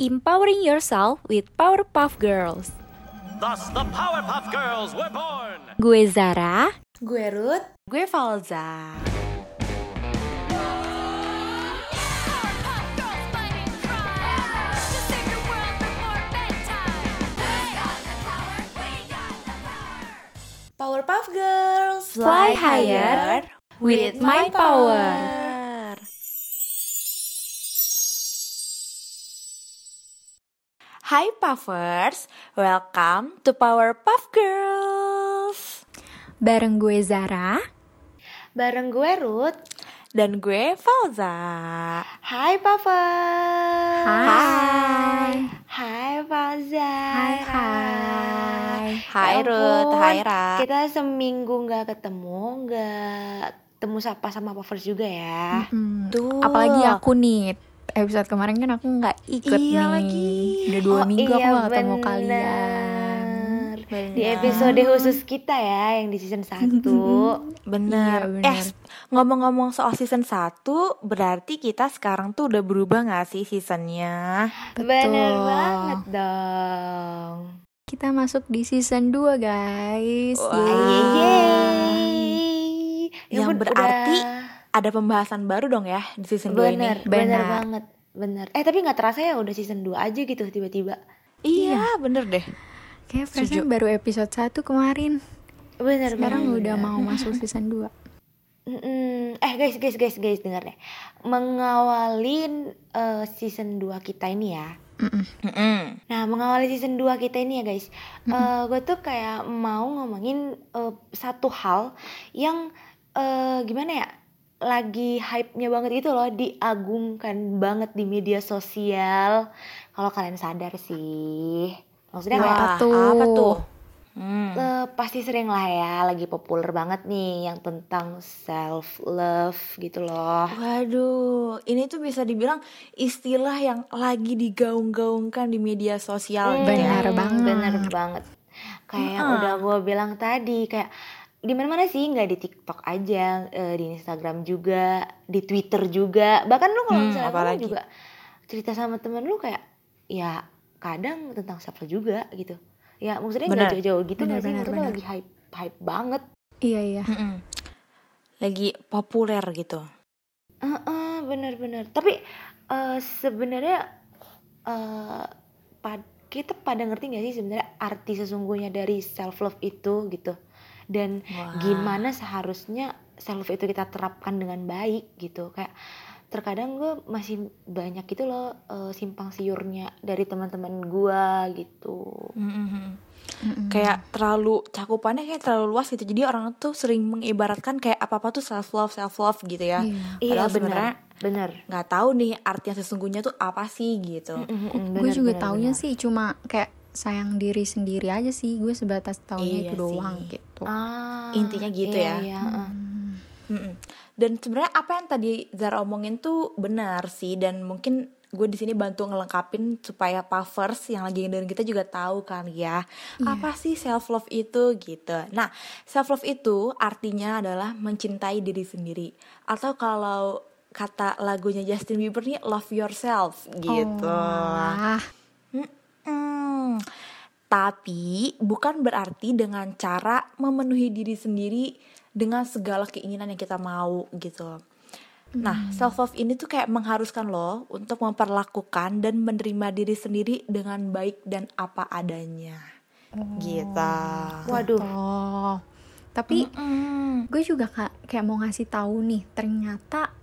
empowering yourself with Powerpuff Girls. Thus, the Powerpuff Girls were born. Gue Zara. Gue Ruth. Gue Falza. Powerpuff Girls. Fly higher with my power. Hai Puffers, welcome to Powerpuff Girls. Bareng gue Zara. Bareng gue Ruth. Dan gue Falza. Hai Puffers. Hai. Hai Falza. Hai hai. Hai Ya Ruth, hai Ra. Kita seminggu nggak ketemu, nggak ketemu sapa sama Puffers juga ya. Hmm, Tuh. Apalagi aku nih. Episode kemarin kan aku nggak ikut Iya nih. lagi. Udah dua Oh, minggu aku iya, nggak ketemu bener. kalian. Di episode khusus kita ya yang di season 1 Bener. Iya, bener. Eh, ngomong-ngomong soal season 1, berarti kita sekarang tuh udah berubah gak sih seasonnya? Bener Betul. banget dong. Kita masuk di season 2 guys. Wah. Yeay. Yeay. Ya Yang ampun, berarti udah. Ada pembahasan baru dong ya di season 2 ini? bener, bener Benar. banget. Bener. Eh tapi nggak terasa ya udah season 2 aja gitu tiba-tiba. Iya, bener deh. Kayak perasaan baru episode 1 kemarin. Bener Sekarang banget. udah mau masuk season 2. Mm-mm. Eh guys, guys, guys, guys, denger deh. Mengawalin eh, season 2 kita ini ya. Mm-mm. Mm-mm. Nah, mengawali season 2 kita ini ya guys. eh gue tuh kayak mau ngomongin eh, satu hal yang eh, gimana ya? Lagi hype-nya banget gitu loh, diagungkan banget di media sosial. Kalau kalian sadar sih. Maksudnya kayak Apa tuh? Apa tuh? Hmm. Eh, pasti sering lah ya lagi populer banget nih yang tentang self love gitu loh. Waduh, ini tuh bisa dibilang istilah yang lagi digaung-gaungkan di media sosial Hmm, gitu ya. Benar banget. Bener banget. Kayak yang udah gue bilang tadi kayak di mana mana sih nggak di TikTok aja, eh, di Instagram juga, di Twitter juga. Bahkan lu kalau Hmm, misalnya apalagi? lu juga cerita sama temen lu kayak ya kadang tentang self love juga gitu. Ya maksudnya nggak jauh-jauh gitu Bener, nggak sih? bener, bener. lagi hype hype banget. Iya iya. Mm-mm. Lagi populer gitu. Heeh, bener-bener. Tapi eh, sebenarnya eh pad- kita pada ngerti gak sih sebenarnya arti sesungguhnya dari self love itu gitu dan Wah. gimana seharusnya self love itu kita terapkan dengan baik gitu kayak terkadang gue masih banyak gitu loh eh, simpang siurnya dari teman-teman gue gitu Mm-mm. Mm-mm. Kayak terlalu cakupannya kayak terlalu luas gitu. Jadi orang tuh sering mengibaratkan kayak apa-apa tuh self love, self love gitu ya. Iya. iya Padahal bener sebenarnya bener nggak tahu nih arti yang sesungguhnya tuh apa sih gitu. Mm-mm, gue juga bener, taunya bener. sih cuma kayak sayang diri sendiri aja sih. Gue sebatas taunya Iya itu doang sih. gitu. ah, Intinya gitu iya, ya. iya, heeh. Hmm. Mm-mm. Dan sebenarnya apa yang tadi Zara omongin tuh benar sih dan mungkin gue di sini bantu ngelengkapin supaya puffers yang lagi dengerin kita juga tahu kan ya apa sih self love itu gitu. Nah self love itu artinya adalah mencintai diri sendiri atau kalau kata lagunya Justin Bieber nih love yourself gitu. Mm-mm. Tapi bukan berarti dengan cara memenuhi diri sendiri dengan segala keinginan yang kita mau gitu. Nah, self love ini tuh kayak mengharuskan lo untuk memperlakukan dan menerima diri sendiri dengan baik dan apa adanya. Gitu. waduh oh. Tapi Mm. gue juga kak kayak mau ngasih tahu nih ternyata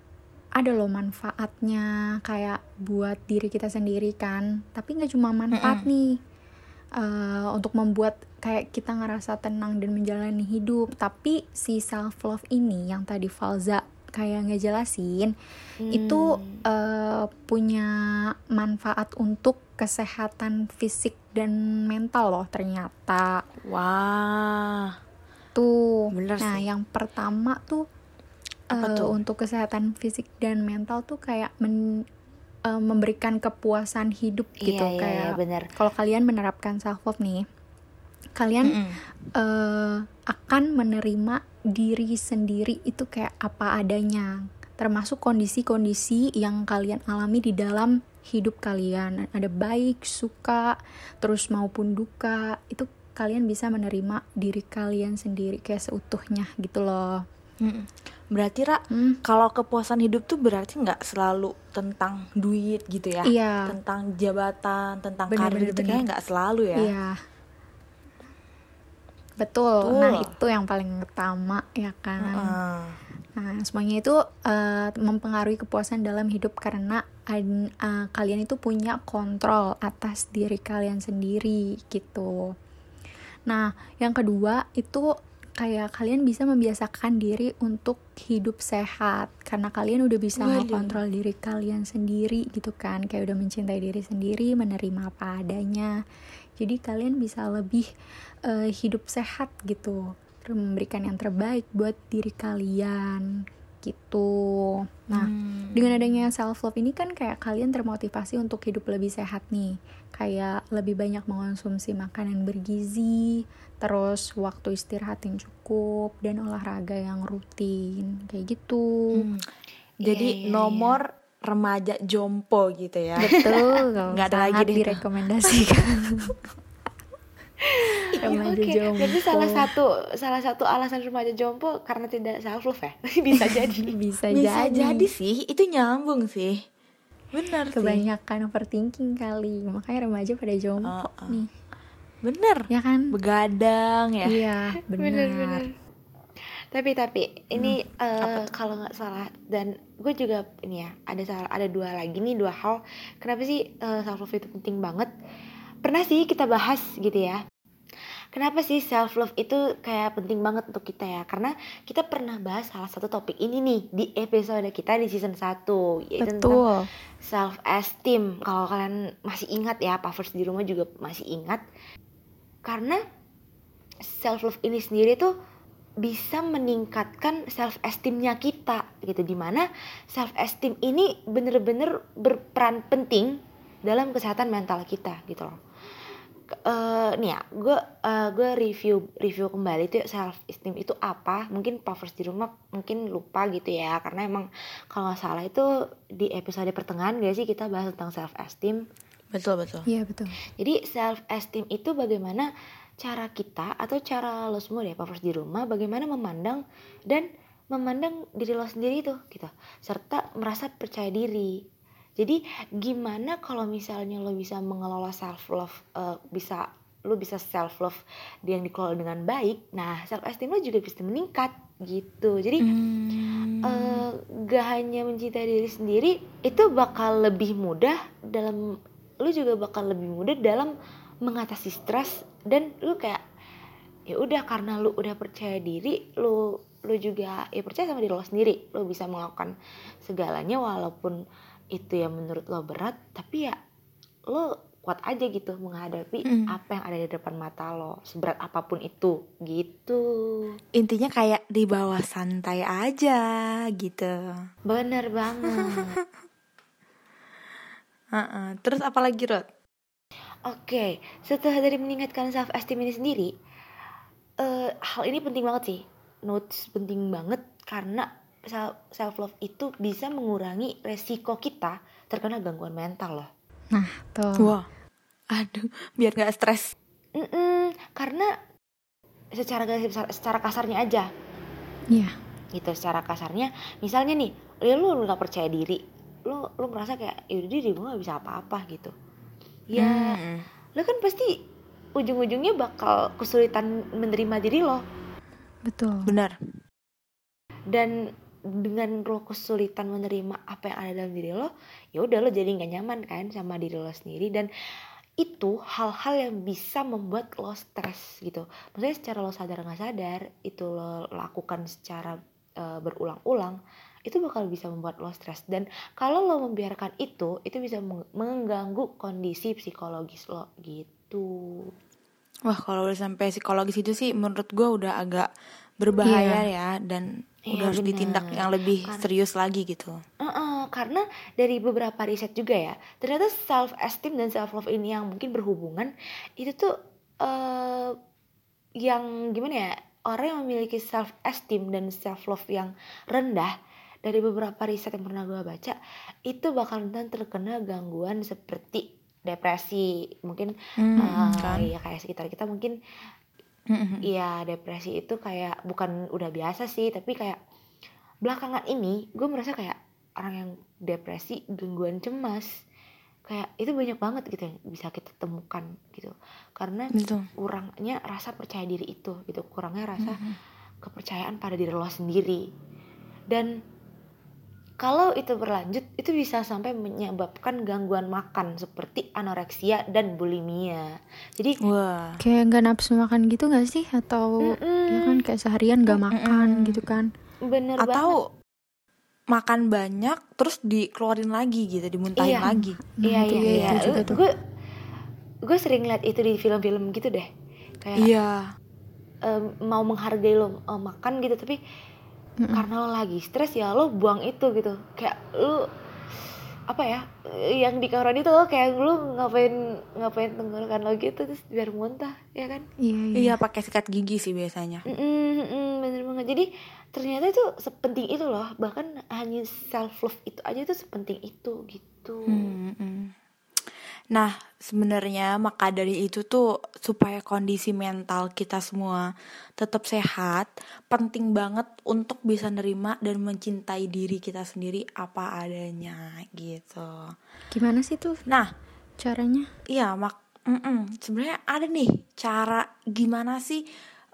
ada loh manfaatnya kayak buat diri kita sendiri kan tapi nggak cuma manfaat nih eh, untuk membuat kayak kita ngerasa tenang dan menjalani hidup tapi si self love ini yang tadi Falza kayak ngejelasin itu eh, punya manfaat untuk kesehatan fisik dan mental loh ternyata Wah. tuh. Bener nah, sih. yang pertama tuh Apa eh, tuh? untuk kesehatan fisik dan mental tuh kayak men- eh, memberikan kepuasan hidup gitu iya, iya, kayak iya, bener kalau kalian menerapkan self love nih, kalian Mm-mm. eh, akan menerima diri sendiri itu kayak apa adanya, termasuk kondisi-kondisi yang kalian alami di dalam hidup kalian ada baik suka terus maupun duka itu kalian bisa menerima diri kalian sendiri kayak seutuhnya gitu loh Mm-mm. Berarti Ra, Hmm. kalau kepuasan hidup tuh berarti nggak selalu tentang duit gitu ya? Iya. Tentang jabatan, tentang Bener, karir bener, gitu kayaknya nggak selalu ya? Iya. Betul. Betul. Nah, itu yang paling utama ya kan. Heeh. Nah, semuanya itu eh, mempengaruhi kepuasan dalam hidup karena eh, kalian itu punya kontrol atas diri kalian sendiri gitu. Nah, yang kedua itu kayak kalian bisa membiasakan diri untuk hidup sehat. Karena kalian udah bisa Waduh. mengontrol diri kalian sendiri gitu kan. Kayak udah mencintai diri sendiri menerima apa adanya. Jadi kalian bisa lebih eh, hidup sehat gitu. Memberikan yang terbaik buat diri kalian gitu. Nah Hmm. dengan adanya self love ini kan kayak kalian termotivasi untuk hidup lebih sehat nih. Kayak lebih banyak mengonsumsi makanan bergizi terus waktu istirahat yang cukup dan olahraga yang rutin. Kayak gitu. Hmm. Jadi Iya, iya, nomor remaja jompo gitu ya? betul Nggak ada lagi deh direkomendasikan. Iya, remaja oke. jompo Berarti salah satu salah satu alasan remaja jompo karena tidak self love ya? Bisa jadi. bisa, Bisa jadi, jadi sih, itu nyambung sih. Bener sih. kebanyakan overthinking kali makanya remaja pada jompo Oh, oh. nih Bener. ya kan Begadang ya. iya Bener, benar bener. Tapi tapi ini eh, kalau nggak salah dan gue juga ini ya ada salah ada dua lagi nih dua hal kenapa sih self love itu penting banget pernah sih kita bahas gitu ya. Kenapa sih self love itu kayak penting banget untuk kita ya? Karena kita pernah bahas salah satu topik ini nih di episode kita di season 1 yaitu tentang betul. self esteem kalau kalian masih ingat ya Pavers di rumah juga masih ingat. Karena self love ini sendiri tuh bisa meningkatkan self esteemnya kita gitu di mana self esteem ini bener-bener berperan penting dalam kesehatan mental kita gitu loh Eh, nih ya gue gue review review kembali tuh self esteem itu apa? Mungkin Pavers di rumah mungkin lupa gitu ya karena emang kalau nggak salah itu di episode pertengahan gak sih kita bahas tentang self esteem Betul betul. iya betul. Jadi self esteem itu bagaimana cara kita atau cara lo semua deh Pavers di rumah bagaimana memandang dan memandang diri lo sendiri tuh gitu. Serta merasa percaya diri jadi gimana kalau misalnya lo bisa mengelola self love bisa lo bisa self love yang dikelola dengan baik nah self esteem lo juga bisa meningkat gitu jadi Hmm. eh, gak hanya mencintai diri sendiri itu bakal lebih mudah dalam lu juga bakal lebih mudah dalam mengatasi stres dan lu kayak ya udah karena lu udah percaya diri lu lu juga ya percaya sama diri lo sendiri lu bisa melakukan segalanya walaupun itu yang menurut lo berat tapi ya lo kuat aja gitu menghadapi Mm. apa yang ada di depan mata lo seberat apa pun itu gitu Intinya kayak di bawah santai aja gitu. bener banget Heeh. Terus apa lagi Rod? Oke, setelah dari meningkatkan self esteem ini sendiri, eh, hal ini penting banget sih. Notes penting banget karena self love itu bisa mengurangi resiko kita terkena gangguan mental loh. nah tuh Wah. Aduh, biar nggak stres. Mm-mm, karena secara secara kasarnya aja, iya gitu. Secara kasarnya, misalnya nih, ya lu nggak percaya diri, lu lu merasa kayak ya udah diri gue nggak bisa apa-apa gitu. Ya, Hmm. lo kan pasti ujung-ujungnya bakal kesulitan menerima diri lo betul Benar. dan dengan lo kesulitan menerima apa yang ada dalam diri lo ya udah lo jadi nggak nyaman kan sama diri lo sendiri. Dan itu hal-hal yang bisa membuat lo stres gitu. Maksudnya secara lo sadar nggak sadar itu lo lakukan secara eh, berulang-ulang itu bakal bisa membuat lo stres. Dan kalau lo membiarkan itu itu bisa meng- mengganggu kondisi psikologis lo gitu. Wah, kalau udah sampai psikologis itu sih menurut gua udah agak berbahaya ya dan Iya, udah harus benar. ditindak yang lebih Kan- serius lagi gitu. Uh-uh, karena dari beberapa riset juga ya, ternyata self esteem dan self love ini yang mungkin berhubungan itu tuh eh yang gimana ya orang yang memiliki self esteem dan self love yang rendah dari beberapa riset yang pernah gue baca itu bakal rentan terkena gangguan seperti depresi mungkin Hmm, eh, kan. ya kayak sekitar kita mungkin Iya depresi itu kayak bukan udah biasa sih tapi kayak belakangan ini gue merasa kayak orang yang depresi gangguan cemas. Kayak itu banyak banget gitu yang bisa kita temukan gitu. Karena Betul. kurangnya rasa percaya diri itu gitu. Kurangnya rasa kepercayaan pada diri lo sendiri. Dan kalau itu berlanjut itu bisa sampai menyebabkan gangguan makan seperti anoreksia dan bulimia jadi Wah. kayak nggak nafsu makan gitu nggak sih atau Mm-mm. ya kan kayak seharian nggak makan gitu kan bener banget Atau makan banyak terus dikeluarin lagi gitu, dimuntahin Iya. lagi. Nah, iya iya iya itu juga tuh. gue gue sering lihat itu di film-film gitu deh kayak Iya. em, mau menghargai lo eh, makan gitu tapi Mm-mm. karena lo lagi stres ya lo buang itu gitu kayak lo apa ya yang di kamar itu lo kayak lo ngapain ngapain tenggorokan lo gitu terus biar muntah ya kan iya iya Iya, pakai sikat gigi sih biasanya. Mm-mm, mm-mm, bener banget jadi ternyata itu sepenting itu loh bahkan hanya self love itu aja itu sepenting itu gitu Hmm, hmm. Nah, sebenarnya maka dari itu tuh supaya kondisi mental kita semua tetap sehat, penting banget untuk bisa nerima dan mencintai diri kita sendiri apa adanya gitu. gimana sih tuh Nah, caranya Iya, mak mm-mm. sebenarnya ada nih cara gimana sih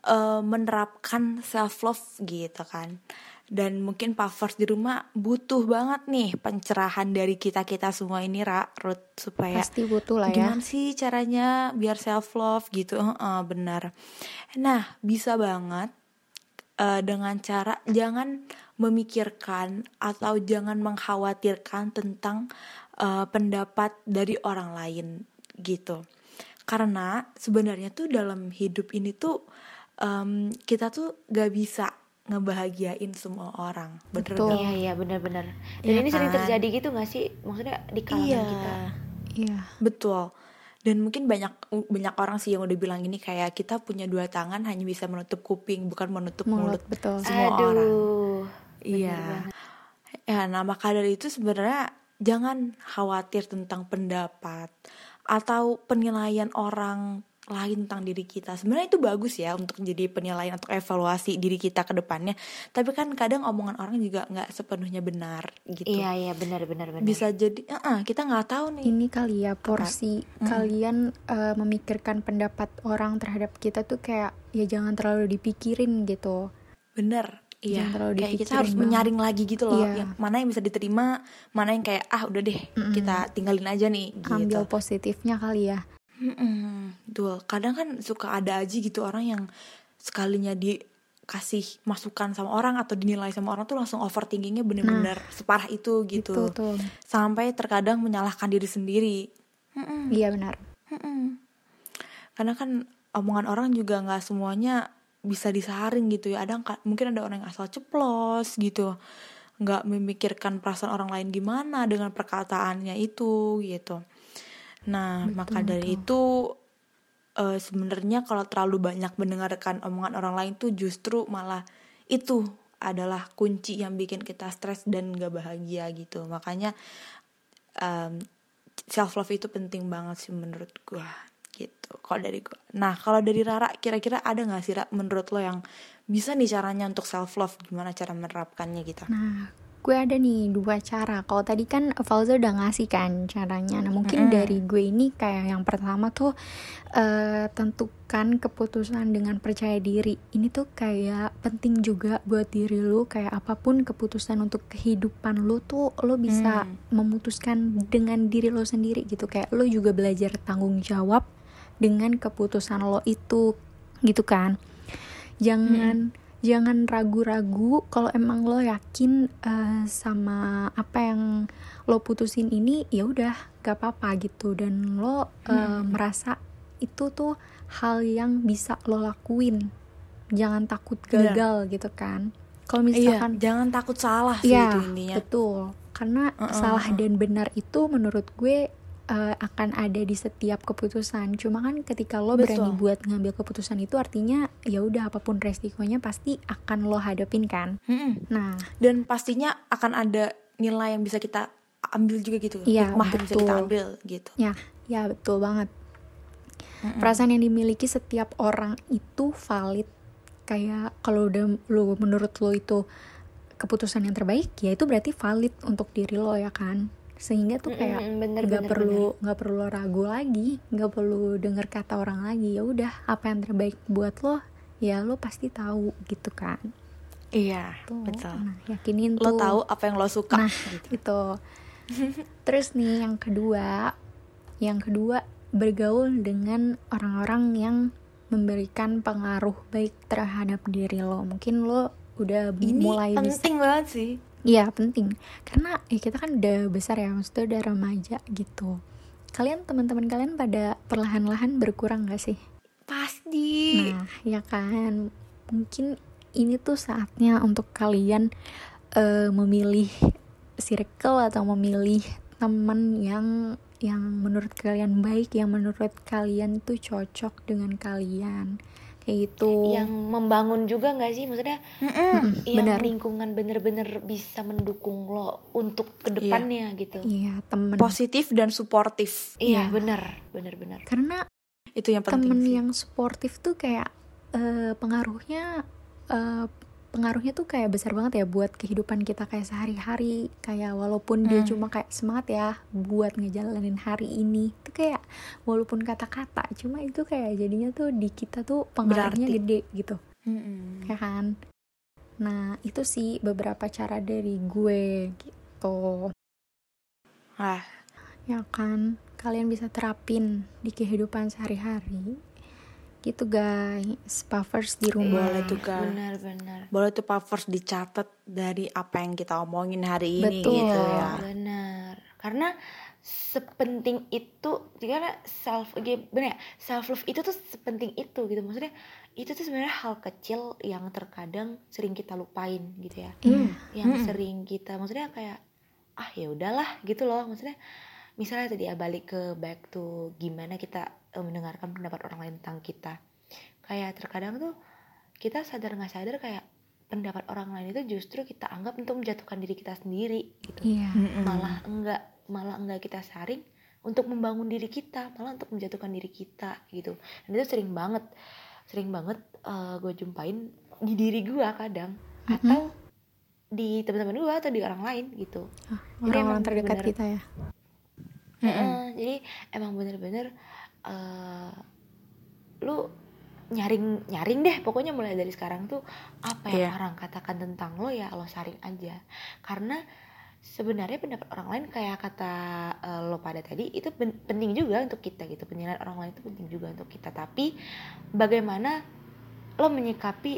eh, menerapkan self love gitu kan. Dan mungkin Puffers di rumah butuh banget nih pencerahan dari kita-kita semua ini Ra, Ruth supaya pasti butuh lah ya gimana sih caranya biar self love gitu. Heeh, benar. Nah, bisa banget eh, dengan cara jangan memikirkan atau jangan mengkhawatirkan tentang eh, pendapat dari orang lain gitu. Karena sebenarnya tuh dalam hidup ini tuh em, kita tuh gak bisa ngebahagiain semua orang. Bener Betul. Iya iya benar-benar. Dan Iya ini sering kan? terjadi gitu gak sih? Maksudnya di kalangan Iya. kita. iya Betul. Dan mungkin banyak banyak orang sih yang udah bilang gini kayak kita punya dua tangan hanya bisa menutup kuping bukan menutup mulut. mulut betul Semua Aduh. orang. Iya. banget. Ya, nah maka dari itu sebenarnya jangan khawatir tentang pendapat atau penilaian orang lain tentang diri kita. Sebenarnya itu bagus ya untuk jadi penilaian atau evaluasi diri kita ke depannya. Tapi kan kadang omongan orang juga nggak sepenuhnya benar gitu. Iya iya benar benar benar. Bisa jadi, "Eh-eh, kita nggak tahu nih. ini kali ya porsi kalian eh, memikirkan pendapat orang terhadap kita tuh kayak ya jangan terlalu dipikirin gitu Bener. Iya, Jangan terlalu kayak kita harus banget. menyaring lagi gitu loh, Iya. yang mana yang bisa diterima, mana yang kayak ah udah deh kita tinggalin aja nih gitu. ambil positifnya kali ya Mm-mm, betul. Kadang kan suka ada aja gitu orang yang sekalinya dikasih masukan sama orang atau dinilai sama orang tuh langsung overthinkingnya bener-bener separah itu gitu. Nah. Itu tuh. Sampai terkadang menyalahkan diri sendiri. Mm-mm, iya benar mm-mm. Karena kan omongan orang juga nggak semuanya bisa disaring gitu ya. Ada mungkin ada orang yang asal ceplos gitu. nggak memikirkan perasaan orang lain gimana dengan perkataannya itu gitu. Nah, maka dari itu eh, sebenarnya kalau terlalu banyak mendengarkan omongan orang lain tuh justru malah itu adalah kunci yang bikin kita stres dan gak bahagia gitu. Makanya self love itu penting banget sih menurut gua gitu. Kalau dari gua. Nah, kalau dari Rara kira-kira ada nggak sih Ra, menurut lo yang bisa nih caranya untuk self love gimana cara menerapkannya gitu? Nah, gue ada nih dua cara. Kalau tadi kan Falza udah ngasih kan caranya. Nah, mungkin dari gue ini kayak yang pertama tuh eh, tentukan keputusan dengan percaya diri. Ini tuh kayak penting juga buat diri lu. Kayak apa pun keputusan untuk kehidupan lu tuh lo bisa memutuskan dengan diri lo sendiri gitu. Kayak lo juga belajar tanggung jawab dengan keputusan lo itu gitu kan. Jangan jangan ragu-ragu kalau emang lo yakin eh, sama apa yang lo putusin ini ya udah gak apa-apa gitu dan lo eh, merasa itu tuh hal yang bisa lo lakuin jangan takut Benar. gagal gitu kan kalau Iya, misalkan jangan takut salah sih Iya, itu intinya. betul. Karena Uh-uh, salah dan benar itu menurut gue eh, akan ada di setiap keputusan. Cuma kan ketika lo berani Betul. buat ngambil keputusan itu artinya ya udah apa pun resikonya pasti akan lo hadapin kan. Mm-mm. Nah, dan pastinya akan ada nilai yang bisa kita ambil juga gitu Iya, hikmah yang bisa kita betul. ambil gitu ya, ya betul banget. Perasaan yang dimiliki setiap orang itu valid. Kayak kalau udah lo menurut lo itu keputusan yang terbaik, ya itu berarti valid untuk diri lo ya kan. Sehingga tuh kayak bener, nggak bener, perlu nggak perlu ragu lagi, nggak perlu dengar kata orang lagi. Ya udah, apa yang terbaik buat lo, ya lo pasti tahu gitu kan. iya Tuh. betul Nah, yakinin lo tuh. tahu apa yang lo suka Nah, gitu. itu. Terus nih yang kedua, yang kedua bergaul dengan orang-orang yang memberikan pengaruh baik terhadap diri lo. Mungkin lo udah ini mulai bisa penting banget sih. Iya penting. Karena ya kita kan udah besar ya maksudnya udah remaja gitu. Kalian teman-teman kalian pada perlahan-lahan berkurang gak sih? pasti. Nah ya kan. Mungkin ini tuh saatnya untuk kalian eh, memilih circle atau memilih teman yang yang menurut kalian baik, yang menurut kalian tuh cocok dengan kalian kayak gitu. yang membangun juga nggak sih maksudnya Mm-mm, yang benar. lingkungan bener-bener bisa mendukung lo untuk ke depannya gitu Iya temen. positif dan suportif iya Iya. bener bener bener Karena itu yang penting temen sih. yang suportif tuh kayak eh, pengaruhnya eh, pengaruhnya tuh kayak besar banget ya buat kehidupan kita kayak sehari-hari. Kayak walaupun dia Hmm. cuma kayak semangat ya buat ngejalanin hari ini. Itu kayak walaupun kata-kata cuma itu kayak jadinya tuh di kita tuh pengaruhnya Berarti. gede gitu. Mm-mm. ya kan? Nah itu sih beberapa cara dari gue gitu. Ah ya kan? Kalian bisa terapin di kehidupan sehari-hari gitu guys. Puffers di rumah. Boleh tuh, Kak. bener bener boleh tuh Puffers dicatat dari apa yang kita omongin hari ini Betul. gitu ya. Bener karena sepenting itu karena self bener ya? Self love itu tuh sepenting itu gitu. Maksudnya itu tuh sebenarnya hal kecil yang terkadang sering kita lupain gitu ya. Iya. yang Mm-mm. sering kita maksudnya kayak ah ya udahlah gitu loh. Maksudnya misalnya tadi ya balik ke back to gimana kita mendengarkan pendapat orang lain tentang kita. Kayak terkadang tuh kita sadar nggak sadar kayak pendapat orang lain itu justru kita anggap untuk menjatuhkan diri kita sendiri gitu. Iya. Mm-mm. malah enggak malah enggak kita saring untuk membangun diri kita malah untuk menjatuhkan diri kita gitu. Dan itu sering banget sering banget gue jumpain di diri gue kadang. Atau di teman-teman gue atau di orang lain gitu. Jadi orang-orang terdekat bener- kita ya? Heeh, jadi emang bener-bener eh, lu nyaring nyaring deh pokoknya mulai dari sekarang tuh apa yang Iya. orang katakan tentang lo ya lo saring aja. Karena sebenarnya pendapat orang lain kayak kata eh, lo pada tadi itu pen- penting juga untuk kita gitu. Penilaian orang lain itu penting juga untuk kita. Tapi bagaimana lo menyikapi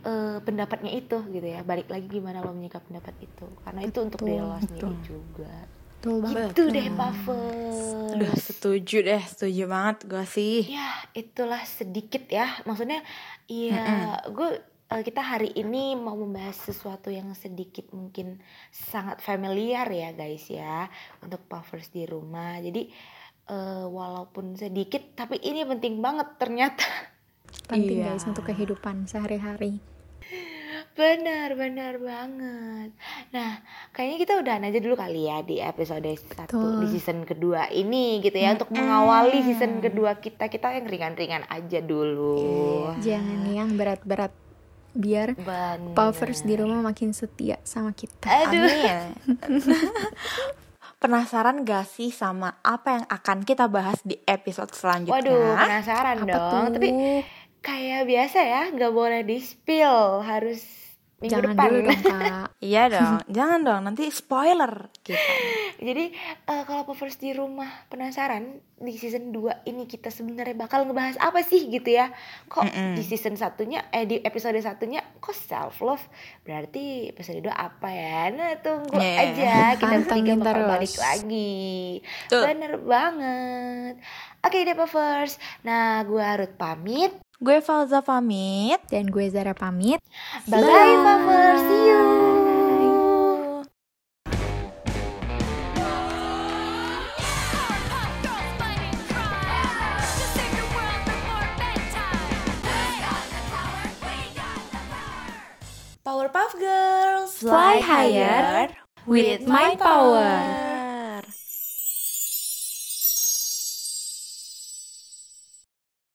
eh, pendapatnya itu gitu ya? Balik lagi gimana lo menyikapi pendapat itu? Karena itu untuk diri lo sendiri betul. juga betul banget. Itu deh Puffers Aduh, setuju deh, setuju banget gue sih. ya itulah sedikit ya. Maksudnya iya gue eh, kita hari ini mau membahas sesuatu yang sedikit mungkin sangat familiar ya guys ya untuk puffers di rumah. Jadi eh, walaupun sedikit tapi ini penting banget ternyata. Penting Iya. guys untuk kehidupan sehari-hari benar benar banget nah kayaknya kita udahan aja dulu kali ya di episode satu Betul. di season kedua ini gitu ya untuk mengawali season kedua kita kita yang ringan-ringan aja dulu jangan yang berat-berat biar Bener. puffers di rumah makin setia sama kita Aduh. Amin. Penasaran gak sih sama apa yang akan kita bahas di episode selanjutnya? Waduh, penasaran apa dong. tuh Tapi kayak biasa ya, nggak boleh di spill, harus minggu jangan depan. dulu dong kak Iya dong, jangan dong nanti spoiler kita. Jadi eh, kalau Puffers di rumah penasaran di season 2 ini kita sebenarnya bakal ngebahas apa sih gitu ya? Kok Mm-mm. di season satunya eh di episode satunya kok self love? Berarti episode 2 apa ya? Nah, tunggu Yeah. aja kita bertiga bakal terus. balik lagi. Tuh. Bener banget. Oke deh Puffers. Nah, gua Ruth pamit. Gue Falza pamit dan gue Zara pamit. Bye bye, bye Mama. See you. Powerpuff Girls, fly higher with my power.